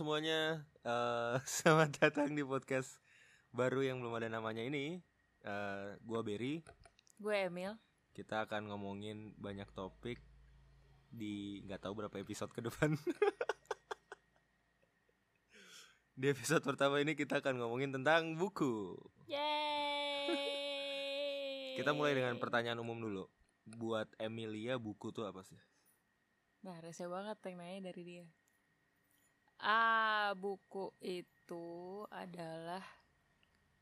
semuanya, uh, selamat datang di podcast baru yang belum ada namanya ini. Uh, gua Berry. Gue Emil. Kita akan ngomongin banyak topik di nggak tahu berapa episode ke depan. di episode pertama ini kita akan ngomongin tentang buku. Yeay. Kita mulai dengan pertanyaan umum dulu. Buat Emilia buku tuh apa sih? Nah, rese banget yang nanya dari dia. Ah, buku itu adalah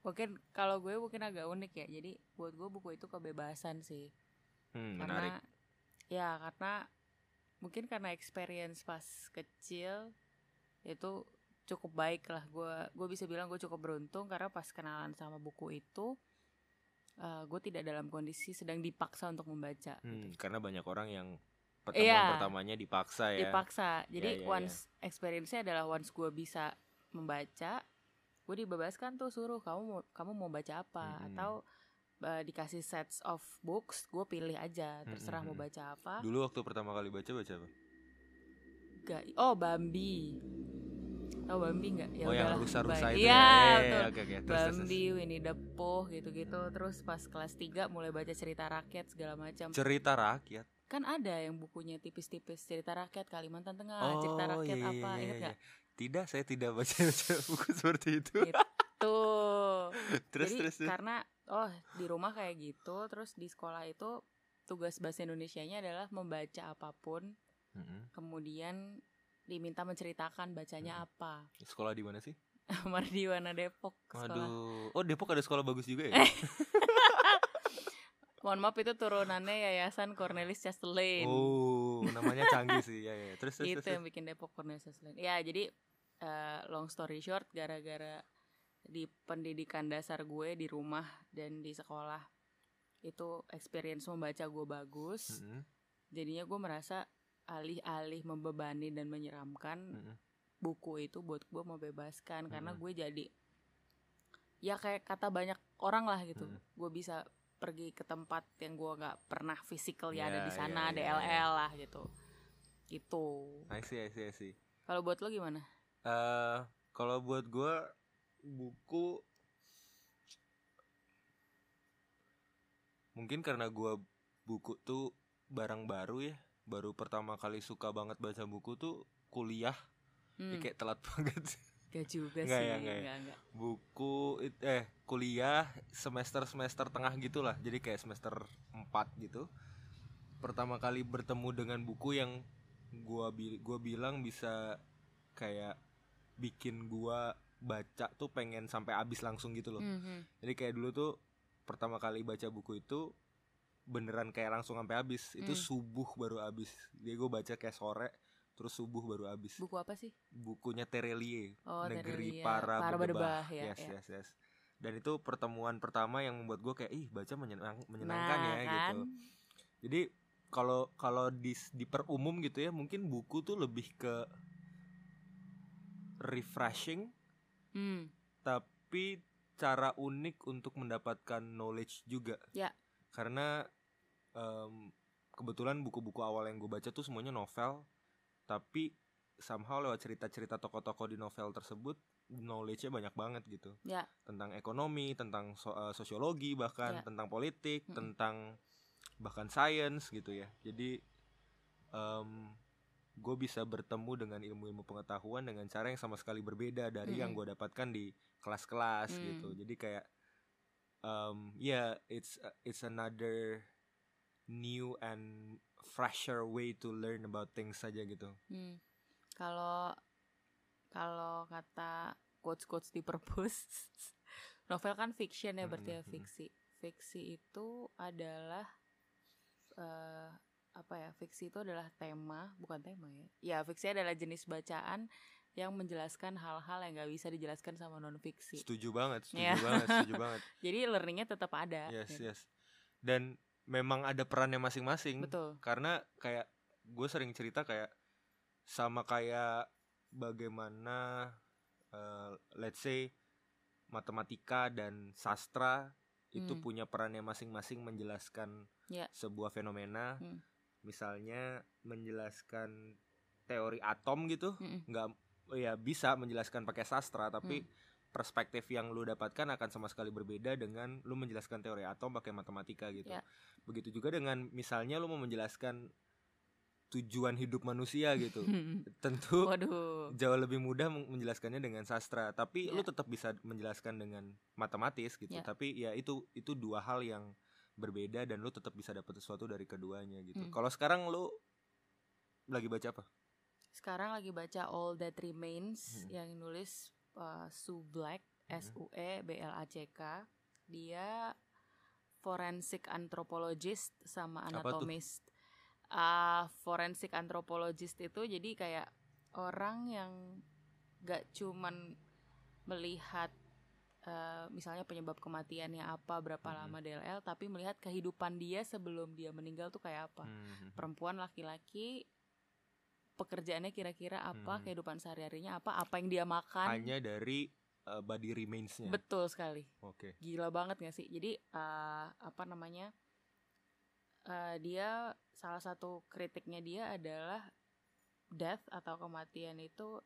mungkin kalau gue mungkin agak unik ya. Jadi buat gue buku itu kebebasan sih. Hmm, karena menarik. ya karena mungkin karena experience pas kecil itu cukup baik lah gue gue bisa bilang gue cukup beruntung karena pas kenalan sama buku itu eh, gue tidak dalam kondisi sedang dipaksa untuk membaca Hmm, karena banyak orang yang pertemuan Iya. pertamanya dipaksa ya. dipaksa jadi ya, ya. once experience-nya adalah once gue bisa membaca gue dibebaskan tuh suruh kamu mau kamu mau baca apa Mm-mm. atau eh, dikasih sets of books gue pilih aja terserah mau Mm-mm. baca apa Dulu waktu pertama kali baca baca apa? Gak, oh Bambi Tahu Bambi nggak? Ya oh yang rusa-rusa itu Iya, ya. Iya, iya. Terus, terus, Bambi, Winnie the Pooh gitu-gitu. Terus pas kelas 3 mulai baca cerita rakyat segala macam. Cerita rakyat. Kan ada yang bukunya tipis-tipis cerita rakyat Kalimantan Tengah, cerita Oh, rakyat iya, apa? iya, Ingat iya? Tidak, saya tidak baca baca buku seperti itu. Tuh. terus Jadi terus. terus. karena oh di rumah kayak gitu, terus di sekolah itu tugas bahasa Indonesianya adalah membaca apa pun, Mm-mm. kemudian diminta menceritakan bacanya Hmm. apa. Sekolah di mana sih? Mardiwana Depok sekolah. Waduh. Oh Depok ada sekolah bagus juga ya? Mohon maaf itu turunannya Yayasan Cornelis Chastelin. oh namanya canggih sih ya ya. Terus terus. itu terus, yang bikin Depok Cornelis Chastelin. Ya, jadi eh, long story short gara-gara di pendidikan dasar gue di rumah dan di sekolah itu experience membaca gue bagus. Mm-mm, Jadinya gue merasa alih-alih membebani dan menyeramkan mm-mm. buku itu buat gue membebaskan karena Mm-mm. gue jadi ya kayak kata banyak orang lah gitu Mm. gue bisa pergi ke tempat yang gue nggak pernah physical ya ada Ya, di ya, sana ada ya, ya. LL lah gitu. Gitu. I see I see I see. kalau buat lo gimana? Eh, kalau buat gua buku mungkin karena gua buku tuh barang baru ya baru pertama kali suka banget baca buku tuh kuliah. Hmm, Ya, kayak telat banget gak juga Nggak sih ya, nggak ya. nggak, nggak. buku it- eh kuliah semester semester tengah gitulah jadi kayak semester 4 gitu pertama kali bertemu dengan buku yang gua bi- gua bilang bisa kayak bikin gua baca tuh pengen sampai habis langsung gitu loh Mhm. jadi kayak dulu tuh pertama kali baca buku itu beneran kayak langsung sampai habis itu Hmm. subuh baru habis dia gue baca kayak sore terus subuh baru habis buku apa sih bukunya Terelie oh negeri Terelia. para, para berdebah ya, yes ya. yes yes dan itu pertemuan pertama yang membuat gue kayak ih baca menyenang, menyenangkan nah, ya kan? gitu jadi kalau kalau di diperumum gitu ya mungkin buku tuh lebih ke refreshing hmm. tapi cara unik untuk mendapatkan knowledge juga Ya. karena em, kebetulan buku-buku awal yang gue baca tuh semuanya novel tapi somehow lewat cerita-cerita tokoh-tokoh di novel tersebut knowledge-nya banyak banget gitu Ya. tentang ekonomi tentang so- eh, sosiologi bahkan Ya. tentang politik Mm-mm. tentang bahkan sains gitu ya jadi gue bisa bertemu dengan ilmu-ilmu pengetahuan dengan cara yang sama sekali berbeda dari yang Mm-mm. gue dapatkan di kelas-kelas Mm. gitu jadi kayak um, ya it's it's another new and fresher way to learn about things saja gitu Hmm. Kalau kalau kata quotes quotes di perpus, novel kan fiction ya berarti ya Mm, mm, mm. fiksi. Fiksi itu adalah eh apa ya? Fiksi itu adalah tema, bukan tema ya. Ya fiksi adalah jenis bacaan yang menjelaskan hal-hal yang nggak bisa dijelaskan sama non fiksi. setuju banget setuju Iya. banget setuju banget Jadi learningnya tetap ada. yes gitu. yes dan memang ada perannya masing-masing Betul. karena kayak gue sering cerita kayak sama kayak bagaimana eh, let's say matematika dan sastra itu Hmm. punya perannya masing-masing menjelaskan Ya. sebuah fenomena Hmm. misalnya menjelaskan teori atom gitu Mm-mm. nggak oh ya bisa menjelaskan pakai sastra tapi Hmm. Perspektif yang lu dapatkan akan sama sekali berbeda dengan lu menjelaskan teori atom pakai matematika gitu. Ya. Begitu juga dengan misalnya lu mau menjelaskan tujuan hidup manusia gitu. Tentu Waduh. jauh lebih mudah men- menjelaskannya dengan sastra, tapi lu Ya. tetap bisa menjelaskan dengan matematis gitu. Ya. Tapi ya itu itu dua hal yang berbeda dan lu tetap bisa dapat sesuatu dari keduanya gitu. Hmm. Kalau sekarang lu lagi baca apa? Sekarang lagi baca All That Remains Hmm. yang nulis uh, Sue Black, S U E B L A C K. Dia forensic anthropologist sama tuh? anatomist. Ah, forensic anthropologist itu jadi kayak orang yang gak cuman melihat eh, misalnya penyebab kematiannya apa, berapa Mhm. lama DLL, tapi melihat kehidupan dia sebelum dia meninggal tuh kayak apa. Hmm. Perempuan laki-laki pekerjaannya kira-kira apa, Hmm. kehidupan sehari-harinya apa, apa yang dia makan. Hanya dari uh, body remains-nya. Betul sekali. Oke. Gila banget gak sih? Jadi eh, apa namanya? eh, dia salah satu kritiknya dia adalah death atau kematian itu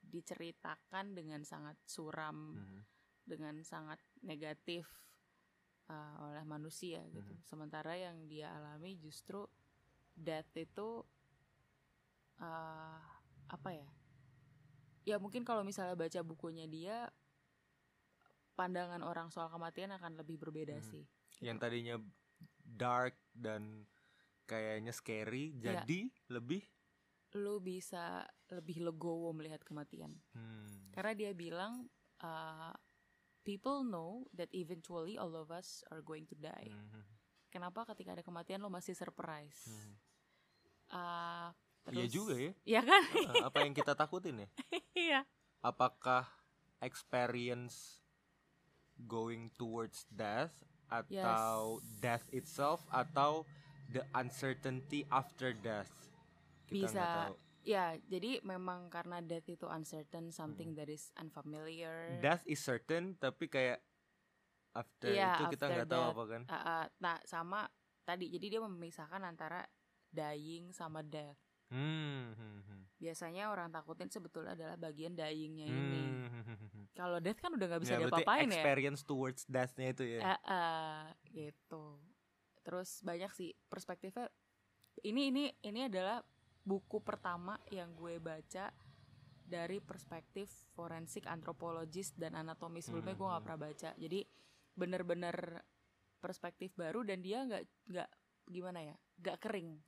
diceritakan dengan sangat suram, Mhm. dengan sangat negatif eh, oleh manusia gitu. Mhm. Sementara yang dia alami justru death itu eh, apa ya? Ya mungkin kalau misalnya baca bukunya dia pandangan orang soal kematian akan lebih berbeda Mhm. sih. Yang tadinya dark dan kayaknya scary Iya. jadi lebih Lu bisa lebih legowo melihat kematian. hmm, Karena dia bilang uh, people know that eventually all of us are going to die. mhm, Kenapa ketika ada kematian lo masih surprise? mhm. Uh, Iya juga ya. Iya kan? Apa yang kita takutin ya? Iya. Apakah experience going towards death atau death itself atau the uncertainty after death? Kita Bisa. tahu. Ya, jadi memang karena death itu uncertain, something that is unfamiliar. Death is certain tapi kayak after Iya, itu kita after nggak tahu apa kan? Ah, ah, nah, sama tadi jadi dia memisahkan antara dying sama death. Hmm, hmm, hmm. Biasanya orang takutin sebetulnya adalah bagian dyingnya ini. Hmm, hmm, hmm, hmm. Kalau death kan udah nggak bisa Ya, diapa-apain ya. experience towards death-nya itu ya. Ah, ah, gitu. Terus banyak sih perspektifnya. Ini ini ini adalah buku pertama yang gue baca dari perspektif forensik antropologis dan anatomi sebelumnya gue nggak Hmm. pernah baca. Jadi bener-bener perspektif baru dan dia nggak nggak gimana ya nggak kering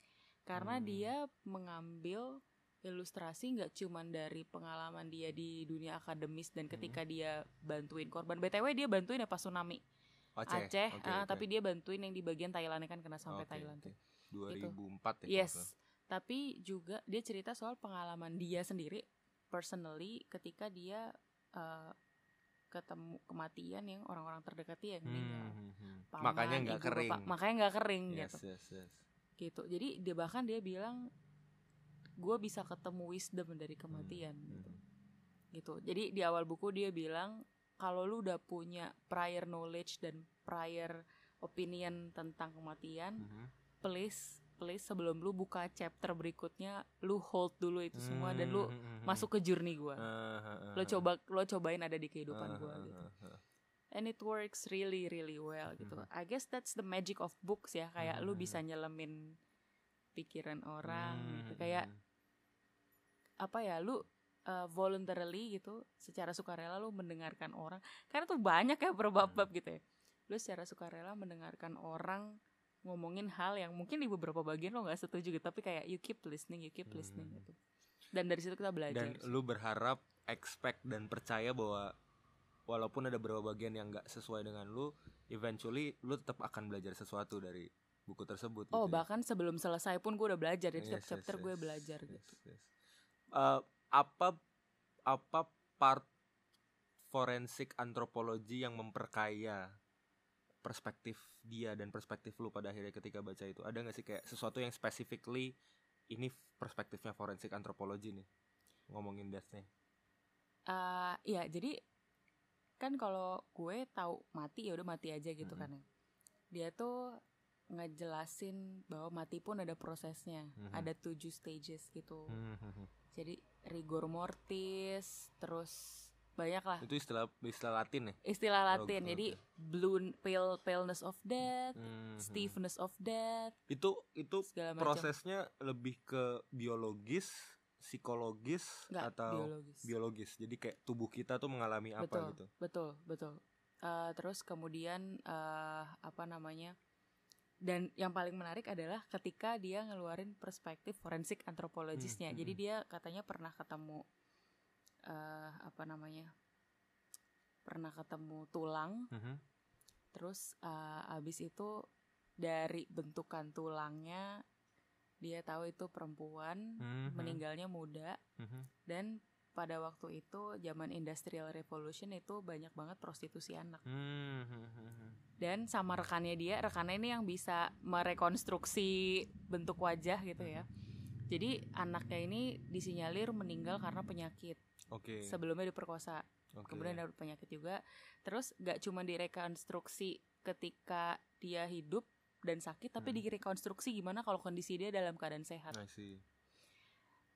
karena Hmm. dia mengambil ilustrasi nggak cuman dari pengalaman dia di dunia akademis dan Hmm. ketika dia bantuin korban btw dia bantuin ya pas tsunami Aceh. Aceh, Oke, ah, oke. tapi dia bantuin yang di bagian Thailand kan kena sampai Oke, Thailand oke. tuh. 2004 ya. Yes, kalau tapi juga dia cerita soal pengalaman dia sendiri personally ketika dia eh, ketemu kematian yang orang-orang terdekat yang meninggal. Hmm, hmm, hmm. Paman, Makanya nggak kering. bapak, makanya nggak kering yes, gitu. yes, yes. Gitu. Jadi dia bahkan dia bilang gue bisa ketemu wisdom dari kematian Hmm, gitu. hmm. gitu. Jadi di awal buku dia bilang kalau lu udah punya prior knowledge dan prior opinion tentang kematian, Mhm. please please sebelum lu buka chapter berikutnya lu hold dulu itu semua dan lu Hmm, hmm, hmm, masuk ke journey gua. ah, Lo coba lo cobain ada di kehidupan Ah, gua ah, gitu. And it works really really well gitu. Mhm. I guess that's the magic of books ya kayak lu Mhm. bisa nyelemin pikiran orang gitu. Hmm, Kayak hmm. apa ya lu uh, voluntarily gitu secara sukarela lu mendengarkan orang karena tuh banyak ya berbab-bab Hmm. gitu ya lu secara sukarela mendengarkan orang ngomongin hal yang mungkin di beberapa bagian lo nggak setuju gitu tapi kayak you keep listening you keep listening Hmm. gitu dan dari situ kita belajar dan lu berharap expect dan percaya bahwa walaupun ada beberapa bagian yang nggak sesuai dengan lu eventually lu tetap akan belajar sesuatu dari buku tersebut oh gitu ya. bahkan sebelum selesai pun gue udah belajar dari setiap Yes, yes, chapter gue yes, belajar yes, gitu yes. Eh, apa apa part forensik antropologi yang memperkaya perspektif dia dan perspektif lu pada akhirnya ketika baca itu ada nggak sih kayak sesuatu yang specifically ini perspektifnya forensik antropologi nih ngomongin death-nya Ah, iya jadi kan kalau gue tahu mati ya udah mati aja gitu Mhm. kan ya. Dia tuh ngejelasin bahwa mati pun ada prosesnya, Mhm. ada tujuh stages gitu. Hmm, hmm, hmm. Jadi rigor mortis terus banyak lah Itu istilah istilah Latin ya? istilah Oh, Latin oke, jadi blue pale paleness of death Hmm, hmm. stiffness of death Itu itu prosesnya lebih ke biologis, psikologis Nggak, atau biologis biologis. Jadi kayak tubuh kita tuh mengalami apa Betul. gitu. betul betul Eh, terus kemudian eh, apa namanya dan yang paling menarik adalah ketika dia ngeluarin perspektif forensik antropologisnya Hmm, jadi hmm. dia katanya pernah ketemu eh apa namanya pernah ketemu tulang Mhm. terus eh, abis itu dari bentukan tulangnya dia tahu itu perempuan Mhm. meninggalnya muda Mhm. dan pada waktu itu zaman industrial revolution itu banyak banget prostitusi anak Hmm, hmm, hmm, hmm. dan sama rekannya dia rekannya ini yang bisa merekonstruksi bentuk wajah gitu ya jadi anaknya ini disinyalir meninggal karena penyakit Oke. sebelumnya diperkosa oke. kemudian dapat penyakit juga terus gak cuma direkonstruksi ketika dia hidup dan sakit tapi Hmm. direkonstruksi gimana kalau kondisi dia dalam keadaan sehat I see.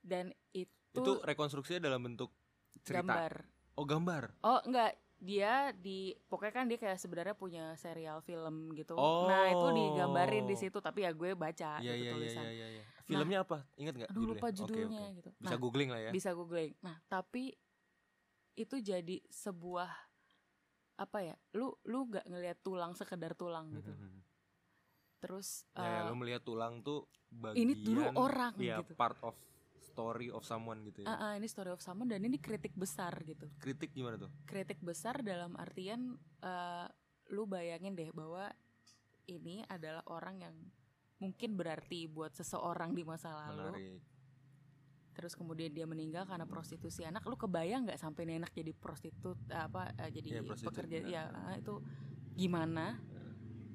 dan itu, Itu rekonstruksinya dalam bentuk cerita. gambar Oh, gambar. oh enggak dia di pokoknya kan dia kayak sebenarnya punya serial film gitu Oh. nah itu digambarin di situ tapi ya gue baca Iya, gitu iya, iya, tulisan iya, iya. Filmnya apa? Ingat nggak? aduh lupa Oke, judulnya oke. gitu Bisa nah googling lah ya. bisa googling nah tapi itu jadi sebuah apa ya lu lu nggak ngelihat tulang sekedar tulang gitu Mhm. Terus Ya, ya, eh, lu melihat tulang tuh bagian ini dulu orang ya, gitu part of story of someone gitu ya. Ah, ah, ini story of someone dan ini kritik besar gitu Kritik gimana tuh? kritik besar dalam artian eh, lu bayangin deh bahwa ini adalah orang yang mungkin berarti buat seseorang di masa lalu Menarik. terus kemudian dia meninggal karena prostitusi anak lu kebayang nggak sampai anak jadi prostitut apa eh, jadi prostitut, pekerja benar. ya ah, itu gimana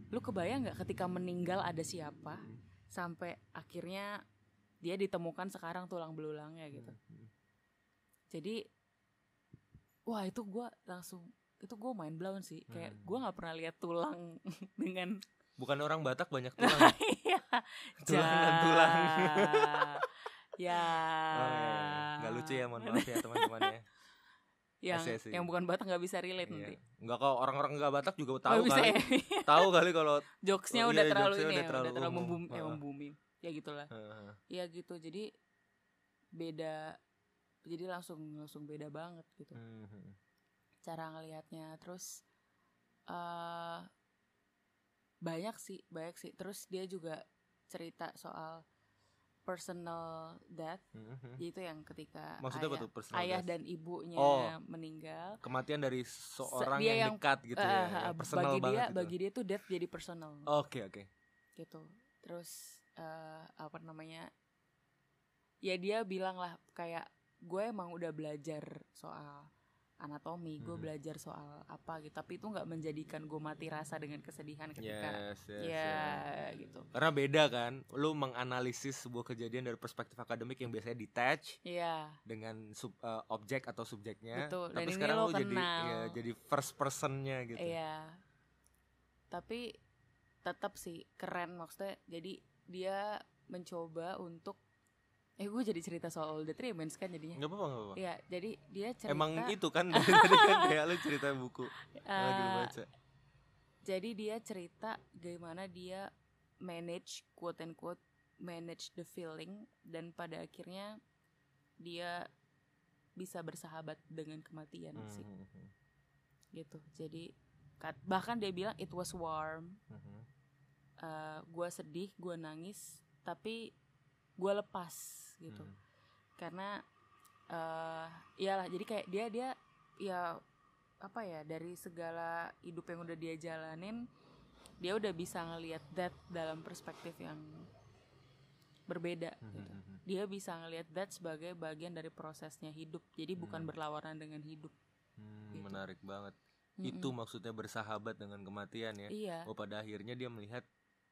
lu kebayang nggak ketika meninggal ada siapa sampai akhirnya dia ditemukan sekarang tulang belulangnya gitu jadi wah itu gua langsung itu gue main blown sih kayak Hmm. gua nggak pernah lihat tulang dengan Bukan orang Batak banyak tulang. ya? Iya. tulang dan tulang. ya Oh, iya, iya. Nggak lucu ya, mohon maaf ya teman-teman ya. Yang I see, I see. yang bukan Batak nggak bisa relate Iya. nanti Enggak kok orang-orang enggak Batak juga Nggak tahu kali. ya tahu kali kalau jokesnya Oh, udah iya, terlalu jokesnya ini udah ya, terlalu udah terlalu membumi, eh, Heeh. membumi ya gitulah Heeh. ya gitu jadi beda jadi langsung langsung beda banget gitu Mhm. cara ngelihatnya terus eh banyak sih banyak sih terus dia juga cerita soal personal death Mhm. yaitu yang ketika Maksudnya apa ayah, tuh personal ayah death? dan ibunya Oh. meninggal Kematian dari seorang dia yang, yang- dekat gitu eh, ya. eh, yang eh, personal bagi banget dia gitu. bagi dia tuh death jadi personal Oke, oke. gitu terus eh, apa namanya ya dia bilang lah kayak gue emang udah belajar soal anatomi gue Mhm. belajar soal apa gitu tapi itu nggak menjadikan gue mati rasa dengan kesedihan ketika Yes, yes, ya yes. gitu Karena beda kan, lu menganalisis sebuah kejadian dari perspektif akademik yang biasanya detach Iya dengan sub, eh, objek atau subjeknya. Betul, dan Tapi ini sekarang lo lu jadi kenal. ya, jadi first personnya gitu. iya tapi tetap sih keren maksudnya jadi dia mencoba untuk eh gue jadi cerita soal All the Tremens kan jadinya Enggak apa-apa, enggak apa-apa. Iya, jadi dia cerita Emang itu kan dari tadi kan kayak lu cerita buku lagi eh, baca. jadi dia cerita gimana dia manage quote and quote manage the feeling dan pada akhirnya dia bisa bersahabat dengan kematian sih Mhm, gitu jadi bahkan dia bilang it was warm mhm. uh, gue sedih gue nangis tapi gue lepas gitu Mhm. karena eh iyalah jadi kayak dia dia ya apa ya dari segala hidup yang udah dia jalanin dia udah bisa ngelihat that dalam perspektif yang berbeda Mhm, gitu. mhm. dia bisa ngelihat that sebagai bagian dari prosesnya hidup jadi bukan Hmm. berlawanan dengan hidup Hmm, Gitu. menarik banget. Mm-mm. Itu maksudnya bersahabat dengan kematian ya. iya Oh pada akhirnya dia melihat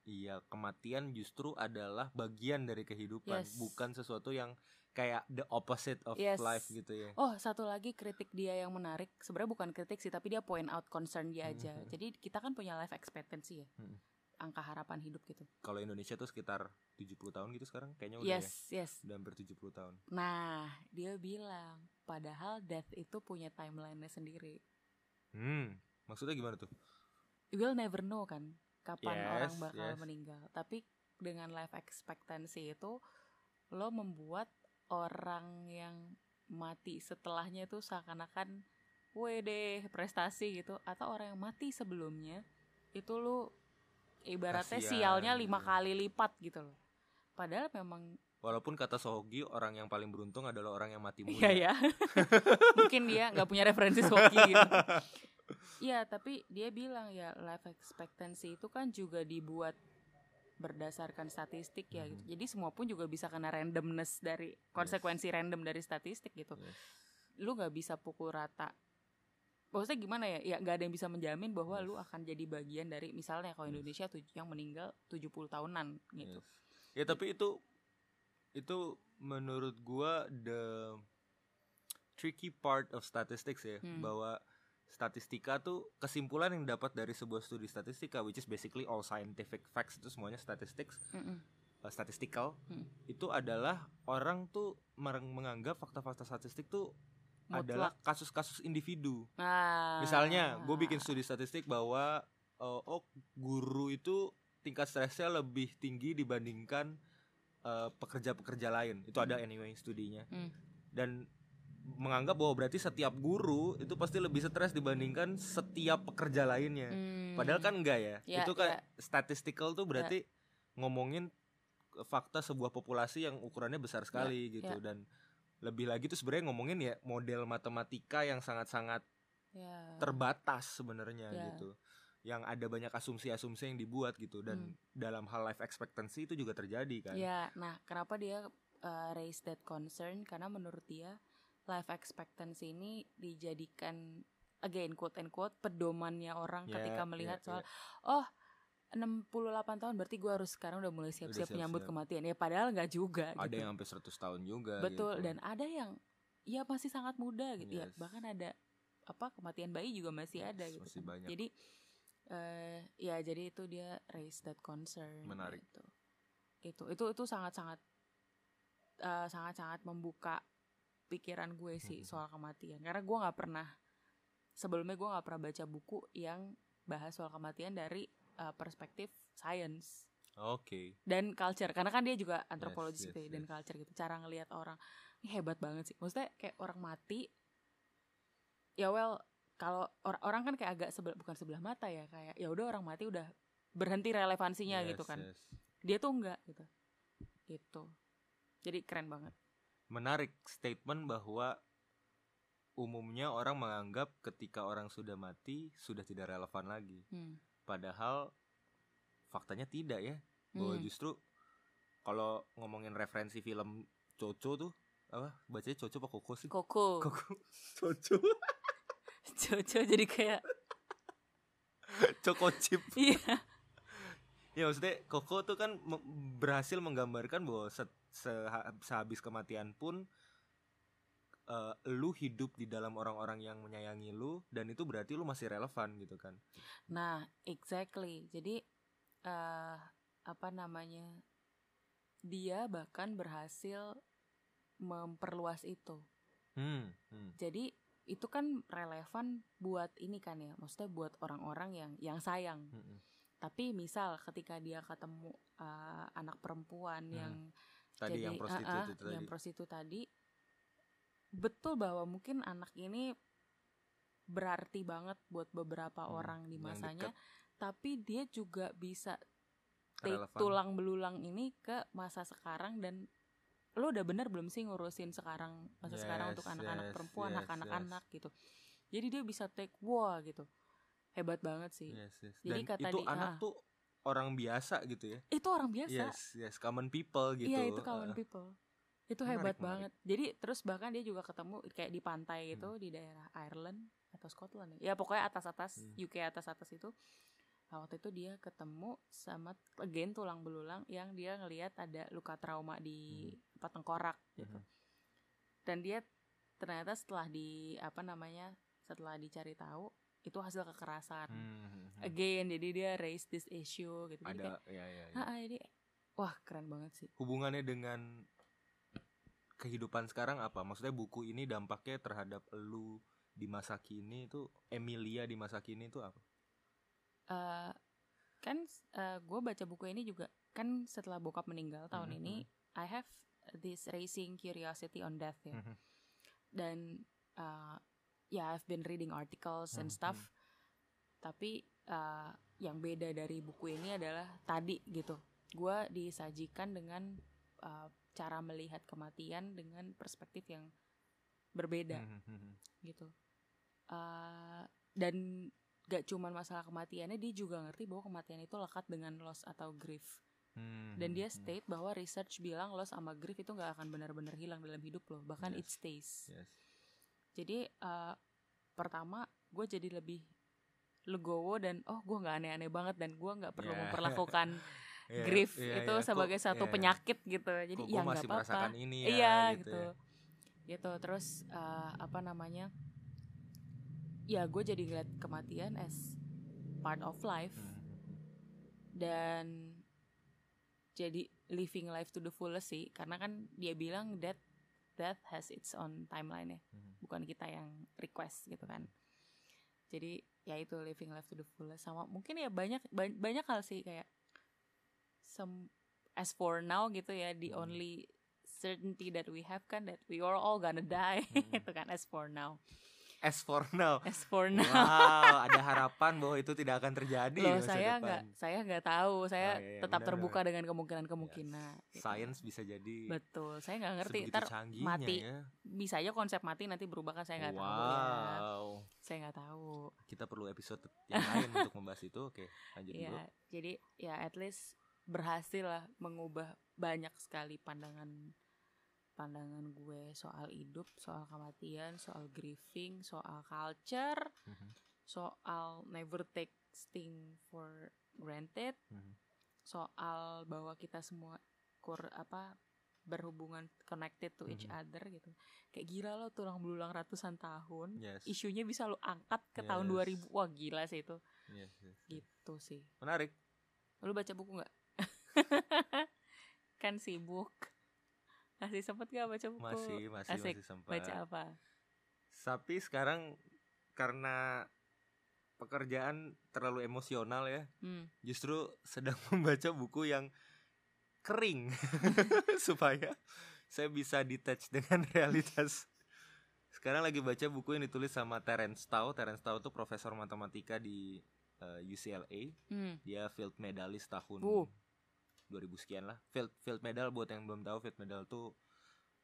iya kematian justru adalah bagian dari kehidupan, Yes. bukan sesuatu yang kayak the opposite of Yes. life gitu ya. Oh, satu lagi kritik dia yang menarik. Sebenarnya bukan kritik sih, tapi dia point out concern dia aja. Mhm. Jadi kita kan punya life expectancy ya. Mhm. angka harapan hidup gitu. Kalau Indonesia tuh sekitar 70 tahun gitu sekarang kayaknya udah ya. Yes, yes. Udah hampir 70 tahun. Nah, dia bilang padahal death itu punya timeline-nya sendiri. Hmm, maksudnya gimana tuh? We'll never know kan kapan Yes, orang bakal yes. meninggal. Tapi dengan life expectancy itu lo membuat orang yang mati setelahnya itu seakan-akan wede prestasi gitu atau orang yang mati sebelumnya itu lo ibaratnya Kasian sialnya lima gitu. kali lipat gitu loh. Padahal memang Walaupun kata Sohogi orang yang paling beruntung adalah orang yang mati muda. Iya ya. Mungkin dia nggak punya referensi hoki gitu. Iya, tapi dia bilang ya life expectancy itu kan juga dibuat berdasarkan statistik ya gitu. Mhm. Jadi semua pun juga bisa kena randomness dari konsekuensi random dari statistik gitu. Yes. Lu nggak bisa pukul rata. Maksudnya gimana ya? Ya nggak ada yang bisa menjamin bahwa Yes. lu akan jadi bagian dari misalnya kalau Indonesia tuh yang meninggal 70 tahunan gitu. Yes. Ya tapi itu itu menurut gua the tricky part of statistics ya Hmm. bahwa statistika tuh kesimpulan yang dapat dari sebuah studi statistika which is basically all scientific facts itu semuanya statistics Mm-mm. uh, statistical Hmm. itu adalah orang tuh mereng- menganggap fakta-fakta statistik tuh adalah Mutlak. kasus-kasus individu Nah, Misalnya, gue bikin studi statistik bahwa uh, oh guru itu tingkat stresnya lebih tinggi dibandingkan uh, pekerja-pekerja lain. Itu ada anyway studinya. Hmm. Dan menganggap bahwa berarti setiap guru itu pasti lebih stres dibandingkan setiap pekerja lainnya. Hmm. Padahal kan enggak ya. Ya, itu kan statistical tuh berarti ngomongin fakta sebuah populasi yang ukurannya besar sekali gitu ya. dan lebih lagi tuh sebenarnya ngomongin ya model matematika yang sangat-sangat ya. terbatas sebenarnya Ya. gitu yang ada banyak asumsi-asumsi yang dibuat gitu dan Hmm. dalam hal life expectancy itu juga terjadi kan Ya, nah kenapa dia uh, raise that concern? Karena menurut dia life expectancy ini dijadikan again quote and quote pedomannya orang Ya, ketika ya, melihat ya. soal oh 68 tahun berarti gue harus sekarang udah mulai siap-siap menyambut kematian ya padahal nggak juga ada gitu. yang sampai 100 tahun juga betul gitu. dan ada yang ya masih sangat muda gitu ya Yes. bahkan ada apa kematian bayi juga masih Yes, ada gitu masih kan. banyak. jadi eh ya jadi itu dia raise that concern Menarik. gitu. itu itu itu sangat sangat sangat sangat membuka pikiran gue sih Mhm. soal kematian. Karena gue nggak pernah sebelumnya gue nggak pernah baca buku yang bahas soal kematian dari eh, perspektif science. Oke. Dan culture. Karena kan dia juga antropologis yes, gitu ya, dan yes. culture gitu. Cara ngelihat orang. Ini hebat banget sih. Maksudnya kayak orang mati ya well kalau or- orang kan kayak agak sebelah bukan sebelah mata ya kayak ya udah orang mati udah berhenti relevansinya Yes, gitu kan. yes. dia tuh enggak gitu. Gitu. Jadi keren banget menarik statement bahwa umumnya orang menganggap ketika orang sudah mati sudah tidak relevan lagi. Hmm. padahal faktanya tidak ya bahwa Hmm. justru kalau ngomongin referensi film Coco tuh apa bacanya Coco apa Koko sih? Koko Koko Coco. Coco jadi kayak Coco chip. Iya. Ya maksudnya Koko tuh kan berhasil menggambarkan bahwa seha- sehabis kematian pun eh, lu hidup di dalam orang-orang yang menyayangi lu dan itu berarti lu masih relevan gitu kan nah exactly jadi eh apa namanya dia bahkan berhasil memperluas itu hmm, hmm. jadi itu kan relevan buat ini kan ya maksudnya buat orang-orang yang yang sayang hmm, hmm. tapi misal ketika dia ketemu uh, anak perempuan Hmm. yang tadi jadi yang prostitut uh-uh, itu tadi. yang prostitut tadi betul bahwa mungkin anak ini berarti banget buat beberapa Hmm, orang di masanya tapi dia juga bisa take tulang belulang ini ke masa sekarang dan lo udah bener belum sih ngurusin sekarang masa sekarang untuk Yes, anak-anak yes, perempuan yes, hak anak-anak gitu. Jadi dia bisa take wah gitu. Hebat banget sih. Yes, yes. Jadi dan kata itu di- anak ah. tuh orang biasa gitu ya itu orang biasa yes yes common people gitu Iya itu kawan Uh, people. Itu Menarik, hebat menarik. Hmm. banget. Jadi terus bahkan dia juga ketemu kayak di pantai itu di daerah Ireland atau Scotland ya. Ya pokoknya atas-atas Hmm. UK atas-atas itu. Nah, waktu itu dia ketemu sama again tulang belulang yang dia ngelihat ada luka trauma di apa tengkorak gitu. Mhm. Dan dia ternyata setelah di apa namanya setelah dicari tahu itu hasil kekerasan Hmm, hmm, hmm. Again jadi dia raise this issue gitu. Jadi ada kayak, ya ya, ya. "Ah, jadi wah keren banget sih. Hubungannya dengan kehidupan sekarang apa? Maksudnya buku ini dampaknya terhadap lu di masa kini itu Emilia di masa kini itu apa? Eh, kan gue baca buku ini juga kan setelah bokap meninggal tahun Mhm, ini I have this racing curiosity on death ya. Mhm. dan uh, ya I've been reading articles and Mhm. stuff. tapi uh, yang beda dari buku ini adalah tadi gitu gue disajikan dengan uh, cara melihat kematian dengan perspektif yang berbeda Mhm, mhm. gitu Uh, dan gak cuman masalah kematiannya dia juga ngerti bahwa kematian itu lekat dengan loss atau grief Hmm, dan dia hmm, hmm. state bahwa research bilang loss sama grief itu nggak akan benar-benar hilang dalam hidup loh bahkan Yes. it stays Yes. jadi uh, pertama gue jadi lebih legowo dan oh gue nggak aneh-aneh banget dan gue nggak perlu Yeah. memperlakukan Iya, grief iya, itu iya. sebagai Kok- satu iya. penyakit gitu jadi ya gua nggak masih apa-apa ini ya iya gitu, gitu ya. gitu terus uh, apa namanya ya gue jadi ngeliat kematian as part of life Hmm, hmm, hmm. dan jadi living life to the fullest sih karena kan dia bilang that that has its own timeline ya Mhm. bukan kita yang request gitu kan jadi ya itu living life to the fullest sama mungkin ya banyak ba- banyak hal sih kayak some as for now gitu ya the Hmm. only certainty that we have kan that we are all gonna die Hmm. itu kan as for now As for now. as for now Wow, ada harapan bahwa itu tidak akan terjadi di loh saya nggak saya nggak tahu saya Oh, iya, iya, tetap benar, terbuka dengan kemungkinan kemungkinan gitu. Science bisa jadi betul saya nggak ngerti ntar mati ya. bisa aja konsep mati nanti berubah kan saya nggak wow. tahu ya saya nggak tahu Kita perlu episode yang lain untuk membahas itu. Oke, lanjut ya dulu. jadi ya at least berhasil lah mengubah banyak sekali pandangan pandangan gue soal hidup soal kematian soal grieving soal culture Mhm, soal never take thing for granted mhm. soal bahwa kita semua kur apa berhubungan connected to each Mhm. other gitu kayak gila lo tulang belulang ratusan tahun Yes. isunya bisa lo angkat ke tahun Yes. 2000 wah gila sih itu Yes, yes, yes. gitu sih Menarik. lu baca buku nggak kan sibuk masih sempet gak baca buku Masih, masih, Asik. masih sempat. baca apa Tapi sekarang karena pekerjaan terlalu emosional ya, hmm. justru sedang membaca buku yang kering supaya saya bisa detach dengan realitas. Sekarang lagi baca buku yang ditulis sama Terence Tao. Terence Tao tuh profesor matematika di eh, UCLA. Hmm. Dia field medalist tahun Uh. 2000 sekian lah. Field field medal buat yang belum tahu field medal tuh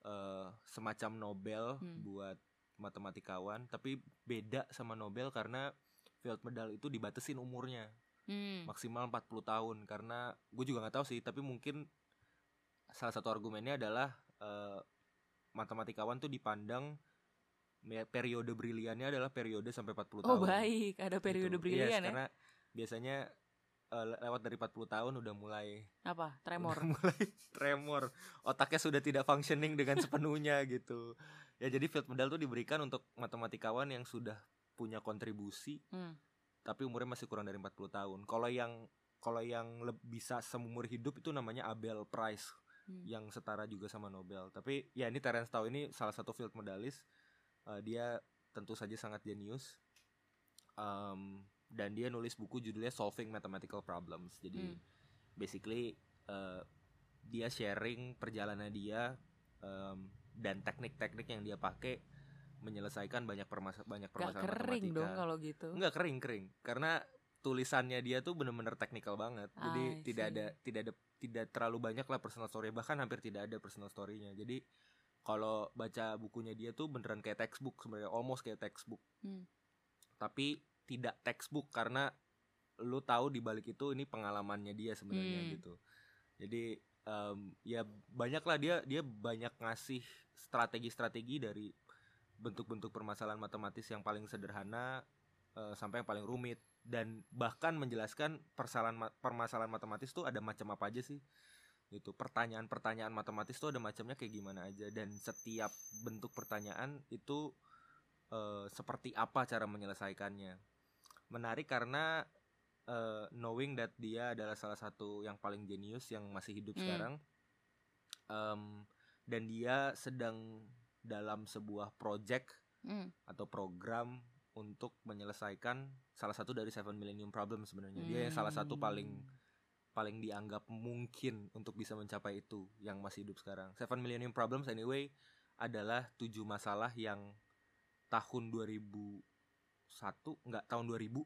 eh, semacam Nobel Hmm. buat matematikawan, tapi beda sama Nobel karena field medal itu dibatasin umurnya Hmm. maksimal 40 tahun karena gue juga nggak tahu sih tapi mungkin salah satu argumennya adalah eh, matematikawan tuh dipandang periode briliannya adalah periode sampai 40 oh tahun baik ada periode Gitu. brilian Yes, ya karena biasanya eh, le- lewat dari 40 tahun udah mulai apa tremor udah mulai tremor otaknya sudah tidak functioning dengan sepenuhnya gitu ya jadi field medal tuh diberikan untuk matematikawan yang sudah punya kontribusi Hmm. tapi umurnya masih kurang dari 40 tahun. Kalau yang kalau yang leb- bisa seumur hidup itu namanya Abel Prize Hmm. yang setara juga sama Nobel. Tapi ya ini Terence Tao ini salah satu field medalist. Eh, dia tentu saja sangat jenius. Em, dan dia nulis buku judulnya Solving Mathematical Problems. Jadi Hmm. basically eh, dia sharing perjalanan dia em, dan teknik-teknik yang dia pakai menyelesaikan banyak permasa banyak gak permasalahan kering matematika. dong kalau gitu Enggak kering kering karena tulisannya dia tuh bener-bener teknikal banget. Jadi I tidak ada tidak ada tidak terlalu banyak lah personal story bahkan hampir tidak ada personal story-nya. Jadi kalau baca bukunya dia tuh beneran kayak textbook sebenarnya almost kayak textbook. Hmm. Tapi tidak textbook karena lu tahu di balik itu ini pengalamannya dia sebenarnya Hmm. gitu. Jadi em, ya banyak lah dia dia banyak ngasih strategi-strategi dari bentuk-bentuk permasalahan matematis yang paling sederhana eh, sampai yang paling rumit dan bahkan menjelaskan persalahan ma- permasalahan matematis tuh ada macam apa aja sih gitu pertanyaan-pertanyaan matematis tuh ada macamnya kayak gimana aja dan setiap bentuk pertanyaan itu eh, seperti apa cara menyelesaikannya menarik karena uh, knowing that dia adalah salah satu yang paling jenius yang masih hidup Hmm. sekarang um, dan dia sedang dalam sebuah project Hmm. atau program untuk menyelesaikan salah satu dari Seven Millennium Problem sebenarnya dia yang salah satu paling Hmm. paling dianggap mungkin untuk bisa mencapai itu yang masih hidup sekarang Seven Millennium Problems anyway adalah tujuh masalah yang tahun 2001 enggak tahun 2000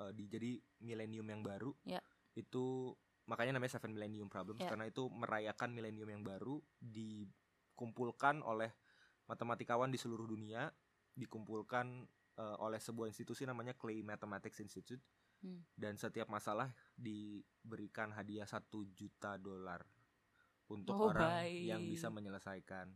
eh, di jadi milenium yang baru Ya. itu makanya namanya Seven Millennium Problems Ya. karena itu merayakan milenium yang baru dikumpulkan oleh matematikawan di seluruh dunia dikumpulkan eh, oleh sebuah institusi namanya Clay Mathematics Institute Hmm. dan setiap masalah diberikan hadiah satu juta dolar untuk Oh, orang baik. yang bisa menyelesaikan.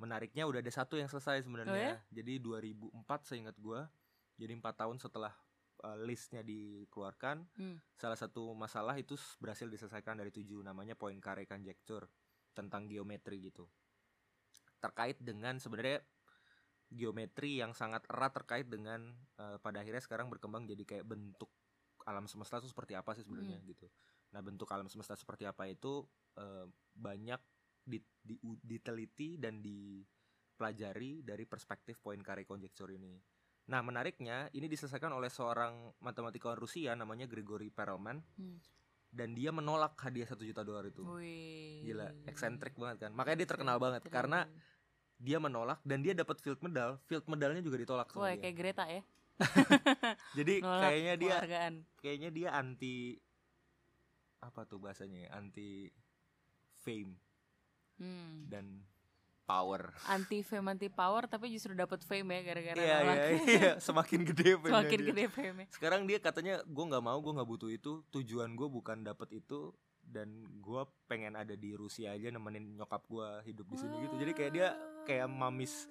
Menariknya udah ada satu yang selesai sebenarnya. Oh, ya? Jadi 2004 seingat gua. Jadi empat tahun setelah uh, listnya dikeluarkan, Hmm. salah satu masalah itu berhasil diselesaikan dari tujuh namanya Poincare conjecture tentang geometri gitu. Terkait dengan sebenarnya geometri yang sangat erat terkait dengan uh, pada akhirnya sekarang berkembang jadi kayak bentuk alam semesta itu seperti apa sih sebenarnya gitu. Nah bentuk alam semesta seperti apa itu uh, banyak di, di- diteliti dan dipelajari dari perspektif Poincare conjecture ini. Nah menariknya ini diselesaikan oleh seorang matematikawan Rusia namanya Gregory Perelman Hmm. dan dia menolak hadiah satu juta dolar itu. Wih. Gila, eksentrik banget kan. Makanya dia terkenal banget karena dia menolak dan dia dapat field medal. Field medalnya juga ditolak sama dia. kayak Greta ya. Jadi Nolak kayaknya dia penghargaan. kayaknya dia anti apa tuh bahasanya ya? Anti fame Hmm. dan power. Anti fame anti power tapi justru dapat fame ya gara-gara Iya nolak. iya iya semakin gede fame Semakin gede fame Sekarang dia katanya gue nggak mau gue nggak butuh itu. Tujuan gue bukan dapet itu dan gue pengen ada di Rusia aja nemenin nyokap gue hidup di sini gitu. Jadi kayak dia kayak mamis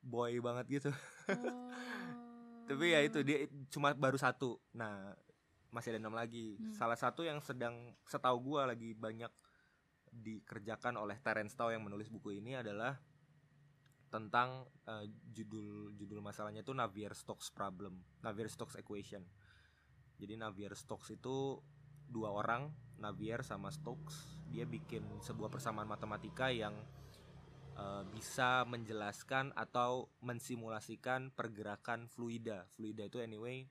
boy banget gitu. Tapi ya itu dia cuma baru satu. Nah masih ada enam lagi. Hmm. Salah satu yang sedang setahu gua lagi banyak dikerjakan oleh Terence Tao yang menulis buku ini adalah tentang eh, judul judul masalahnya itu Navier-Stokes problem, Navier-Stokes equation. Jadi Navier-Stokes itu dua orang, Navier sama Stokes. Dia bikin sebuah persamaan matematika yang eh, bisa menjelaskan atau mensimulasikan pergerakan fluida. Fluida itu anyway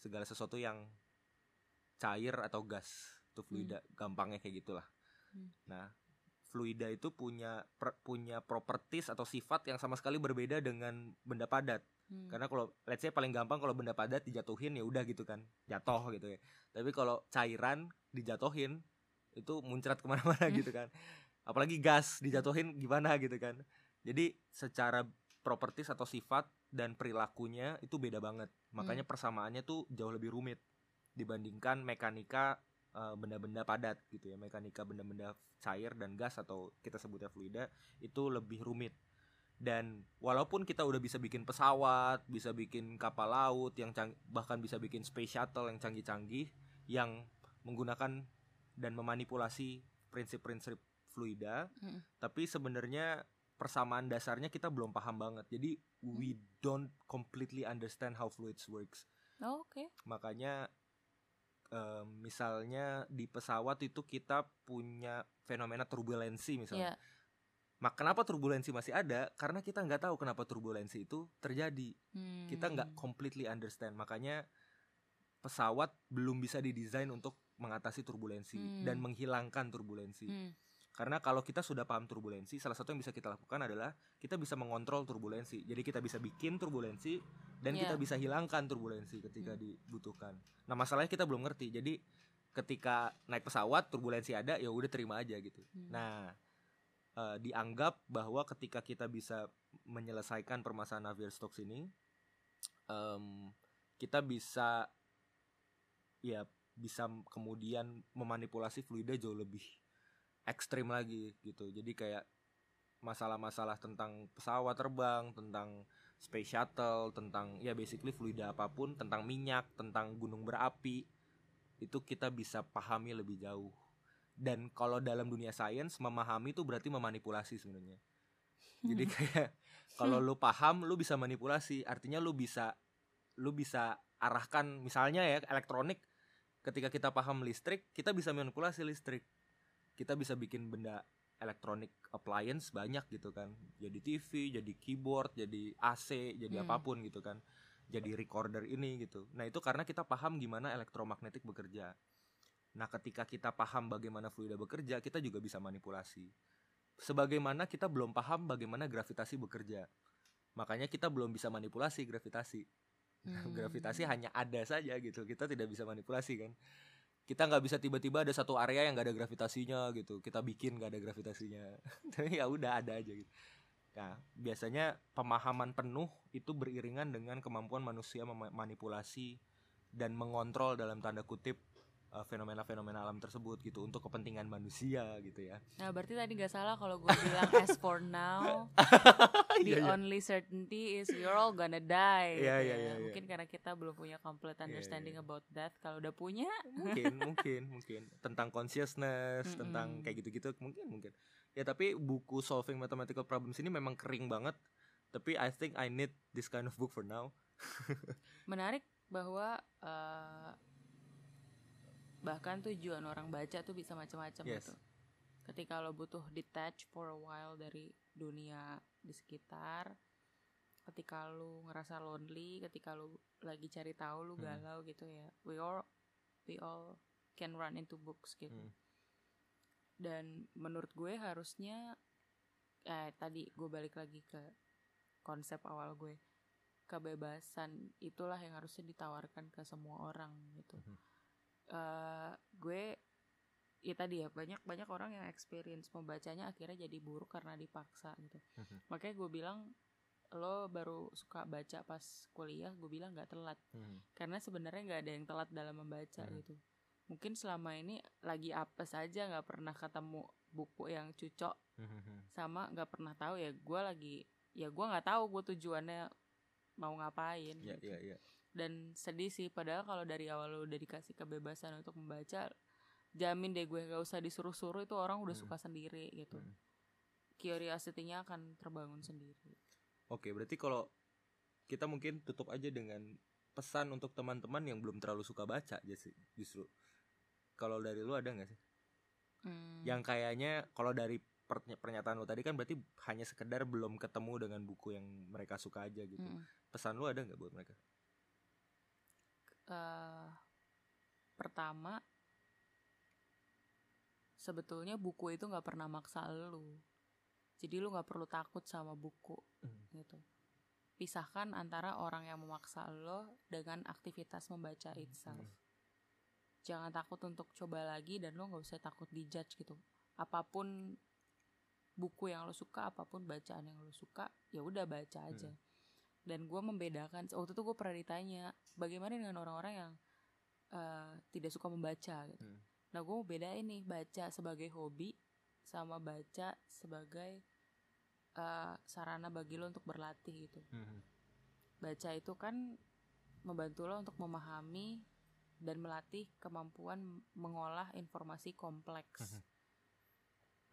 segala sesuatu yang cair atau gas. Itu fluida, gampangnya kayak gitulah. Hmm. Nah, fluida itu punya per- punya properties atau sifat yang sama sekali berbeda dengan benda padat. Hmm. Karena kalau let's say paling gampang kalau benda padat dijatuhin ya udah gitu kan, jatuh gitu ya. Tapi kalau cairan dijatuhin itu muncrat ke mana-mana Hmm. gitu kan. Apalagi gas dijatuhin gimana gitu kan. Jadi secara properties atau sifat dan perilakunya itu beda banget. Makanya persamaannya tuh jauh lebih rumit dibandingkan mekanika eh, benda-benda padat gitu ya. Mekanika benda-benda cair dan gas atau kita sebutnya fluida itu lebih rumit. Dan walaupun kita udah bisa bikin pesawat, bisa bikin kapal laut yang bahkan bisa bikin space shuttle yang canggih-canggih yang menggunakan dan memanipulasi prinsip-prinsip fluida, Mm. tapi sebenarnya persamaan dasarnya kita belum paham banget. Jadi we don't completely understand how fluids works. Oh, Oke. Makanya em, misalnya di pesawat itu kita punya fenomena turbulensi misalnya. Iya. Mak kenapa turbulensi masih ada? Karena kita nggak tahu kenapa turbulensi itu terjadi. Hmm. Kita nggak completely understand. Makanya pesawat belum bisa didesain untuk mengatasi turbulensi Hmm. dan menghilangkan turbulensi. Hmm. Karena kalau kita sudah paham turbulensi, salah satu yang bisa kita lakukan adalah kita bisa mengontrol turbulensi. Jadi kita bisa bikin turbulensi dan kita Iya. bisa hilangkan turbulensi ketika Hmm. dibutuhkan. Nah, masalahnya kita belum ngerti. Jadi ketika naik pesawat turbulensi ada ya udah terima aja gitu. Hmm. Nah, eh, dianggap bahwa ketika kita bisa menyelesaikan permasalahan Navier-Stokes ini, em, kita bisa ya bisa kemudian memanipulasi fluida jauh lebih ekstrim lagi gitu. Jadi kayak masalah-masalah tentang pesawat terbang, tentang space shuttle, tentang ya basically fluida apa pun, tentang minyak, tentang gunung berapi itu kita bisa pahami lebih jauh. Dan kalau dalam dunia sains memahami itu berarti memanipulasi sebenarnya. Jadi kayak kalau lu paham lu bisa manipulasi, artinya lu bisa lu bisa arahkan misalnya ya elektronik ketika kita paham listrik kita bisa manipulasi listrik kita bisa bikin benda elektronik appliance banyak gitu kan. Jadi TV jadi keyboard jadi AC jadi Hmm. apa pun gitu kan. Jadi recorder ini gitu. Nah itu karena kita paham gimana elektromagnetik bekerja. Nah ketika kita paham bagaimana fluida bekerja kita juga bisa manipulasi. Sebagaimana kita belum paham bagaimana gravitasi bekerja. Makanya kita belum bisa manipulasi gravitasi. Hmm. gravitasi hanya ada saja gitu. Kita tidak bisa manipulasi kan kita nggak bisa tiba-tiba ada satu area yang nggak ada gravitasinya gitu. Kita bikin nggak ada gravitasinya. Tapi ya udah ada aja gitu. Nah biasanya pemahaman penuh itu beriringan dengan kemampuan manusia memanipulasi dan mengontrol dalam tanda kutip fenomena-fenomena alam tersebut gitu untuk kepentingan manusia gitu ya Nah berarti tadi nggak salah kalau gue bilang as for now the Iya, iya. only certainty is we're all gonna die. Iya, gitu iya, ya. iya, iya. Mungkin karena kita belum punya complete understanding iya. about that. Kalau udah punya, mungkin mungkin mungkin tentang consciousness Mm-mm. tentang kayak gitu-gitu mungkin mungkin ya tapi buku solving mathematical problems ini memang kering banget tapi I think I need this kind of book for now menarik bahwa eh, bahkan tujuan orang baca tuh bisa macam-macam Yes. gitu. Ketika lo butuh detach for a while dari dunia di sekitar, ketika lu ngerasa lonely, ketika lu lagi cari tahu lu Hmm. galau gitu ya. We all we all can run into books gitu. Hmm. Dan menurut gue harusnya eh tadi gue balik lagi ke konsep awal gue. Kebebasan itulah yang harusnya ditawarkan ke semua orang gitu. Mhm. Eh gue ya tadi ya banyak banyak orang yang experience membacanya akhirnya jadi buruk karena dipaksa gitu Mhm. makanya gue bilang lo baru suka baca pas kuliah gue bilang nggak telat Hmm. karena sebenarnya nggak ada yang telat dalam membaca Mhm. gitu mungkin selama ini lagi apes aja nggak pernah ketemu buku yang cocok Hmm. sama nggak pernah tahu ya gue lagi ya gue nggak tahu gue tujuannya mau ngapain ya gitu ya ya dan sedih sih padahal kalau dari awal lu udah dikasih kebebasan untuk membaca jamin deh gue gak usah disuruh-suruh itu orang udah Hmm. suka sendiri gitu. Hmm. curiosity-nya akan terbangun sendiri. Oke berarti kalau kita mungkin tutup aja dengan pesan untuk teman-teman yang belum terlalu suka baca justru justru kalau dari lu ada nggak sih? Hmm, yang kayaknya kalau dari perny- pernyataan lu tadi kan berarti hanya sekedar belum ketemu dengan buku yang mereka suka aja gitu. Mm-mm. pesan lu ada nggak buat mereka Eh, pertama sebetulnya buku itu nggak pernah maksa lu jadi lu nggak perlu takut sama buku Hmm. gitu pisahkan antara orang yang memaksa lo dengan aktivitas membaca itself Hmm. jangan takut untuk coba lagi dan lo nggak usah takut dijudge gitu apa pun buku yang lo suka apa pun bacaan yang lo suka ya udah baca aja Hmm. Dan gue membedakan waktu itu gue pernah ditanya bagaimana dengan orang-orang yang eh, tidak suka membaca gitu Hmm. nah gue mau bedain nih baca sebagai hobi sama baca sebagai eh, sarana bagi lo untuk berlatih gitu Hmm. baca itu kan membantu lo untuk memahami dan melatih kemampuan mengolah informasi kompleks. Mhm.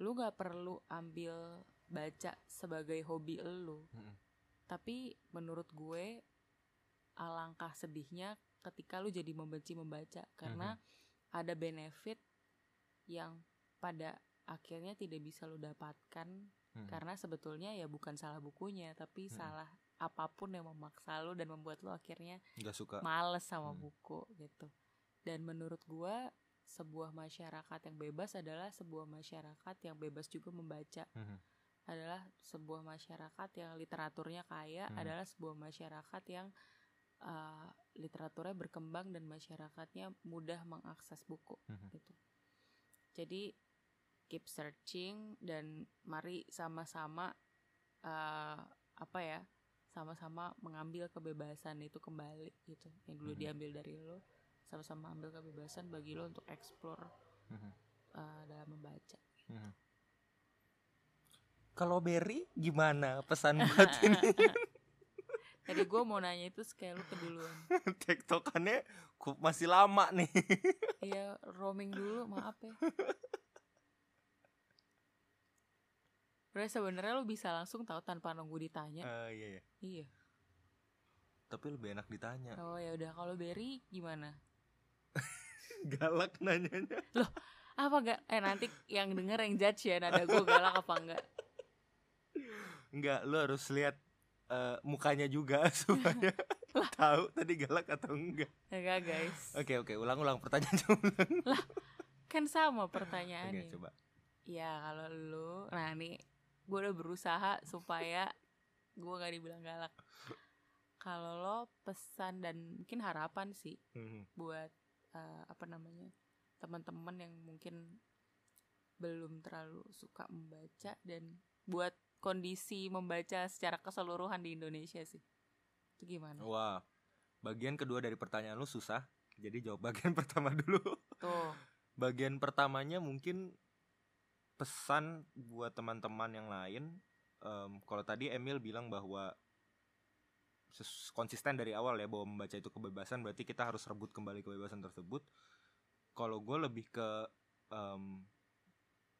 Lu gak perlu ambil baca sebagai hobi lu, Mhm. Tapi menurut gue alangkah sedihnya ketika lu jadi membenci membaca karena ada benefit yang pada akhirnya tidak bisa lu dapatkan Hmm. karena sebetulnya ya bukan salah bukunya tapi Mhm. salah apa pun yang memaksa lu dan membuat lu akhirnya nggak suka males sama Hmm. buku gitu dan menurut gua sebuah masyarakat yang bebas adalah sebuah masyarakat yang bebas juga membaca Mhm. Adalah sebuah masyarakat yang literaturnya kaya Hmm. adalah sebuah masyarakat yang uh, literaturnya berkembang dan masyarakatnya mudah mengakses buku Mhm. gitu jadi keep searching dan mari sama-sama uh, apa ya sama-sama mengambil kebebasan itu kembali gitu yang dulu Mhm. diambil dari lo sama-sama ambil kebebasan bagi lo untuk explore Mhm. uh, dalam membaca Mhm. Kalau Berry gimana pesan buat ini? Tadi gue mau nanya itu kayak lo keduluan. Tektokannya ku- masih lama nih. Iya roaming dulu maaf ya. Berarti sebenarnya lo bisa langsung tahu tanpa nunggu ditanya? Eh, iya, iya. iya. Tapi lebih enak ditanya. Oh ya udah. Kalau Berry gimana? galak nanyanya. Apa gak? Eh nanti yang denger yang judge ya nada gue galak apa enggak? Enggak, lu harus lihat eh, mukanya juga supaya tahu tadi galak atau enggak. Enggak guys. Oke oke, ulang-ulang pertanyaan ulang. Kan sama Oke, pertanyaannya. coba. Ya kalau lu, nah nih gue udah berusaha supaya gue gak dibilang galak. Kalau lo pesan dan mungkin harapan sih Hmm, buat eh, apa namanya teman-teman yang mungkin belum terlalu suka membaca dan buat kondisi membaca secara keseluruhan di Indonesia sih itu gimana Wah, bagian kedua dari pertanyaan lu susah. Jadi jawab bagian pertama dulu. tuh Bagian pertamanya mungkin pesan buat teman-teman yang lain. Em, kalau tadi Emil bilang bahwa konsisten dari awal ya bahwa membaca itu kebebasan, berarti kita harus rebut kembali kebebasan tersebut. Kalau gue lebih ke em,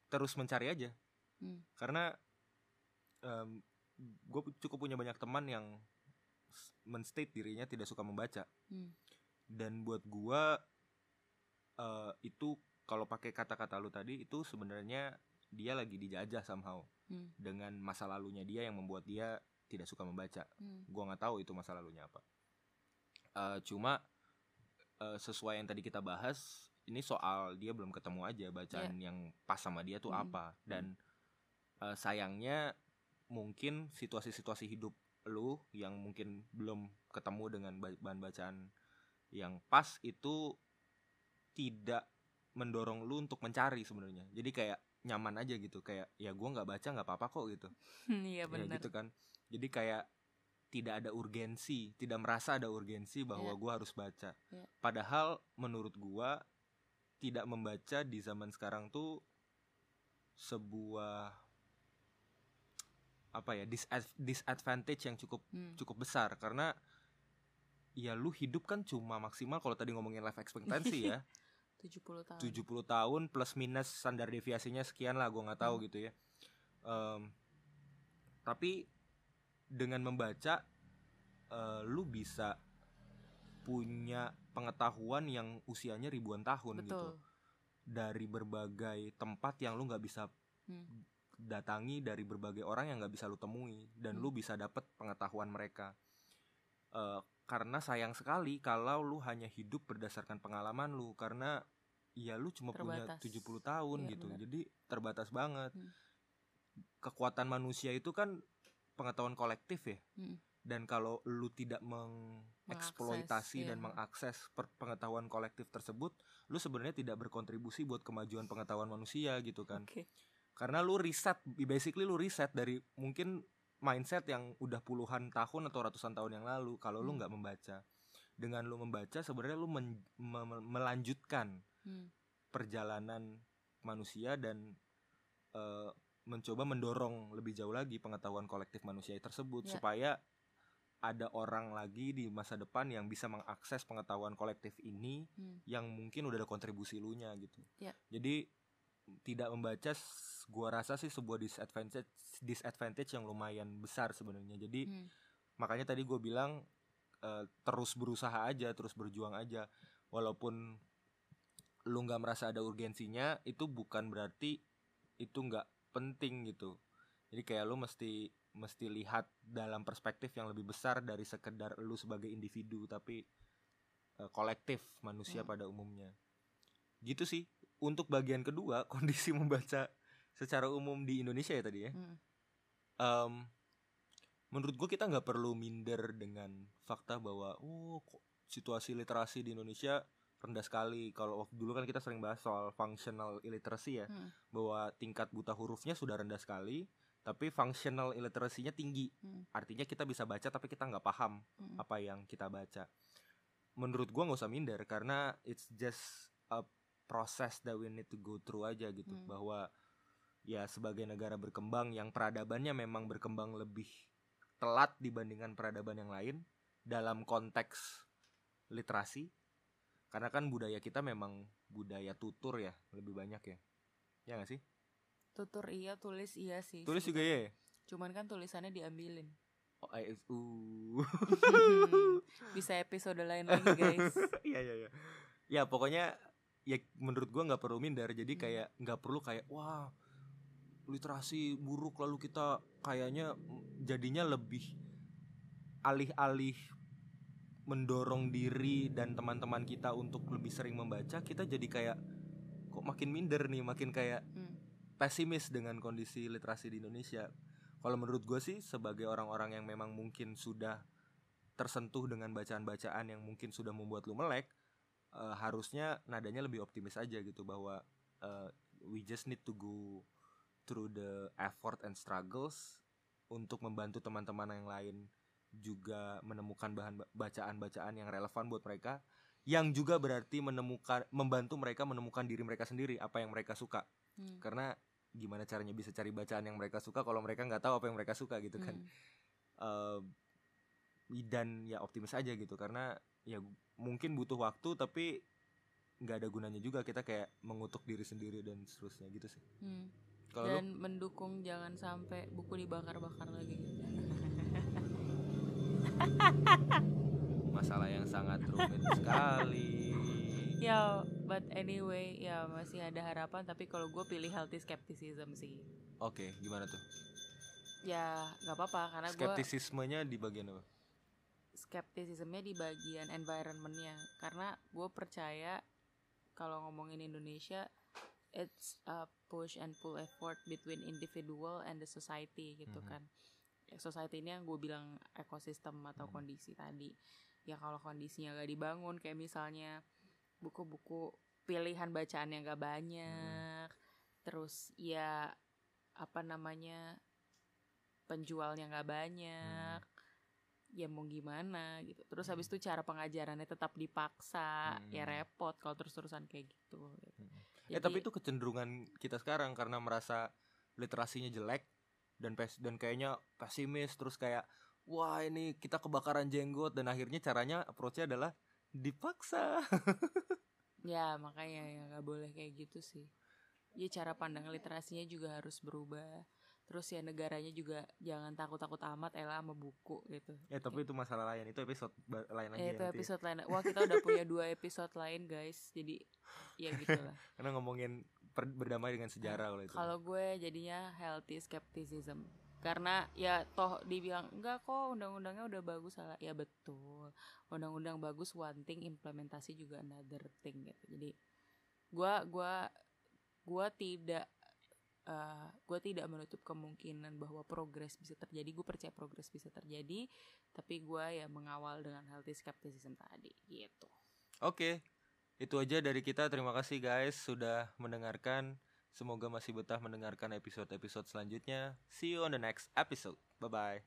terus mencari aja, Hmm. karena gue cukup punya banyak teman yang menstate dirinya tidak suka membaca Hmm. dan buat gua eh, itu kalau pakai kata-kata lu tadi itu sebenarnya dia lagi dijajah somehow Hmm. dengan masa lalunya dia yang membuat dia tidak suka membaca Hmm. gua nggak tahu itu masa lalunya apa Eh, cuma eh, sesuai yang tadi kita bahas ini soal dia belum ketemu aja bacaan yang pas sama dia tuh Mm. apa dan eh, sayangnya mungkin situasi-situasi hidup lu yang mungkin belum ketemu dengan ba- bahan bacaan yang pas itu tidak mendorong lu untuk mencari sebenarnya. Jadi kayak nyaman aja gitu kayak ya gua nggak baca nggak apa-apa kok gitu. Iya ya benar gitu kan. Jadi kayak tidak ada urgensi tidak merasa ada urgensi bahwa Iya. gua harus baca. Iya. padahal menurut gua tidak membaca di zaman sekarang tuh sebuah apa ya disad- disadvantage yang cukup Hmm. cukup besar karena ya lu hidup kan cuma maksimal kalau tadi ngomongin life expectancy ya 70 tahun 70 tahun plus minus standar deviasinya sekian lah gue nggak tahu Hmm. gitu ya Em, tapi dengan membaca eh, lu bisa punya pengetahuan yang usianya ribuan tahun gitu betul dari berbagai tempat yang lu nggak bisa Hmm. Datangi dari berbagai orang yang nggak bisa lu temui dan Hmm. lu bisa dapet pengetahuan mereka Eh, karena sayang sekali kalau lu hanya hidup berdasarkan pengalaman lu karena ya lu cuma punya Terbatas. 70 tahun Iya, gitu benar. jadi terbatas banget Hmm. kekuatan manusia itu kan pengetahuan kolektif ya Hmm. dan kalau lu tidak mengeksploitasi Mengakses, dan iya. mengakses per- pengetahuan kolektif tersebut lu sebenarnya tidak berkontribusi buat kemajuan pengetahuan manusia gitu kan oke karena lu riset basically lu riset dari mungkin mindset yang udah puluhan tahun atau ratusan tahun yang lalu kalau lu Hmm. nggak membaca dengan lu membaca sebenarnya lu men- me- me- melanjutkan Hmm. perjalanan manusia dan eh, mencoba mendorong lebih jauh lagi pengetahuan kolektif manusia tersebut Ya. supaya ada orang lagi di masa depan yang bisa mengakses pengetahuan kolektif ini Hmm. yang mungkin udah ada kontribusi lu nya gitu. Ya. Jadi tidak membaca gua rasa sih sebuah disadvantage disadvantage yang lumayan besar sebenarnya. Jadi Hmm. makanya tadi gue bilang eh, terus berusaha aja, terus berjuang aja. Walaupun lu nggak merasa ada urgensinya, itu bukan berarti itu nggak penting gitu. Jadi kayak lu mesti mesti lihat dalam perspektif yang lebih besar dari sekedar lu sebagai individu, tapi eh, kolektif manusia Hmm. pada umumnya. Gitu sih. Untuk bagian kedua, kondisi membaca secara umum di Indonesia ya tadi ya. Hmm. Em, menurut gue kita nggak perlu minder dengan fakta bahwa oh kok situasi literasi di Indonesia rendah sekali. Kalau waktu dulu kan kita sering bahas soal functional illiteracy ya, Hmm. bahwa tingkat buta hurufnya sudah rendah sekali, tapi functional illiteracy-nya tinggi. Hmm. Artinya kita bisa baca tapi kita nggak paham Hmm. apa yang kita baca. Menurut gua nggak usah minder karena it's just a process that we need to go through aja gitu. Hmm. bahwa ya sebagai negara berkembang yang peradabannya memang berkembang lebih telat dibandingkan peradaban yang lain dalam konteks literasi. Karena kan budaya kita memang budaya tutur ya lebih banyak ya. Ya nggak sih? Tutur iya tulis iya sih tulis juga ya? Cuman kan tulisannya diambilin. OISU bisa episode lain lagi guys. Iya iya iya. Ya pokoknya ya menurut gua nggak perlu minder. Jadi Hmm. kayak nggak perlu kayak wah literasi buruk lalu kita kayaknya jadinya lebih alih-alih mendorong diri dan teman-teman kita untuk lebih sering membaca, kita jadi kayak kok makin minder nih, makin kayak Hmm. pesimis dengan kondisi literasi di Indonesia. Kalau menurut gue sih sebagai orang-orang yang memang mungkin sudah tersentuh dengan bacaan-bacaan yang mungkin sudah membuat lu melek, eh, harusnya nadanya lebih optimis aja gitu bahwa eh, we just need to go through the effort and struggles untuk membantu teman-teman yang lain juga menemukan bahan ba- bacaan-bacaan yang relevan buat mereka yang juga berarti menemukan membantu mereka menemukan diri mereka sendiri apa yang mereka suka Hmm. karena gimana caranya bisa cari bacaan yang mereka suka kalau mereka nggak tahu apa yang mereka suka gitu kan Hmm. Eh, dan ya optimis aja gitu karena ya mungkin butuh waktu tapi nggak ada gunanya juga kita kayak mengutuk diri sendiri dan seterusnya gitu sih. Hmm. kalau lu? Dan mendukung jangan sampai buku dibakar-bakar lagi. Masalah yang sangat rumit sekali. Ya but anyway ya masih ada harapan tapi kalau gue pilih healthy skepticism sih. Oke gimana tuh? Ya nggak apa-apa karena gue skeptisismenya di bagian apa skeptisismnya di bagian environmentnya. Karena gue percaya kalau ngomongin Indonesia it's a push and pull effort between individual and the society gitu Mhm. kan. Ya, society ini yang gue bilang ekosistem atau Mhm. kondisi tadi. Ya kalau kondisinya gak dibangun kayak misalnya buku-buku pilihan bacaan yang gak banyak terus ya apa namanya penjualnya nggak banyak ya mau gimana gitu. Terus habis itu cara pengajarannya tetap dipaksa ya Hmm. repot kalau terus-terusan kayak gitu, gitu. ya tapi itu kecenderungan kita sekarang karena merasa literasinya jelek dan pes dan kayaknya pesimis terus kayak wah ini kita kebakaran jenggot. Dan akhirnya caranya approach-nya adalah dipaksa. Ya makanya ya nggak boleh kayak gitu sih. Ya cara pandang literasinya juga harus berubah terus ya negaranya juga jangan takut-takut amat elah sama buku gitu. Ya tapi itu masalah lain itu episode lain lagi Eh, ya itu nanti ya. episode lain. Wah kita udah punya dua episode lain guys. Jadi ya gitulah. Karena ngomongin per- berdamai dengan sejarah kalau itu. Kalau gue jadinya healthy skepticism. Karena ya toh dibilang enggak kok undang-undangnya udah bagus. Salah. Ya betul. Undang-undang bagus one thing implementasi juga another thing gitu. Jadi gua gua gua tidak Eh, gue tidak menutup kemungkinan bahwa progres bisa terjadi. Gue percaya progres bisa terjadi tapi gue ya mengawal dengan healthy skepticism tadi gitu. Oke okay. itu aja dari kita. Terima kasih guys sudah mendengarkan. Semoga masih betah mendengarkan episode-episode selanjutnya. See you on the next episode. Bye bye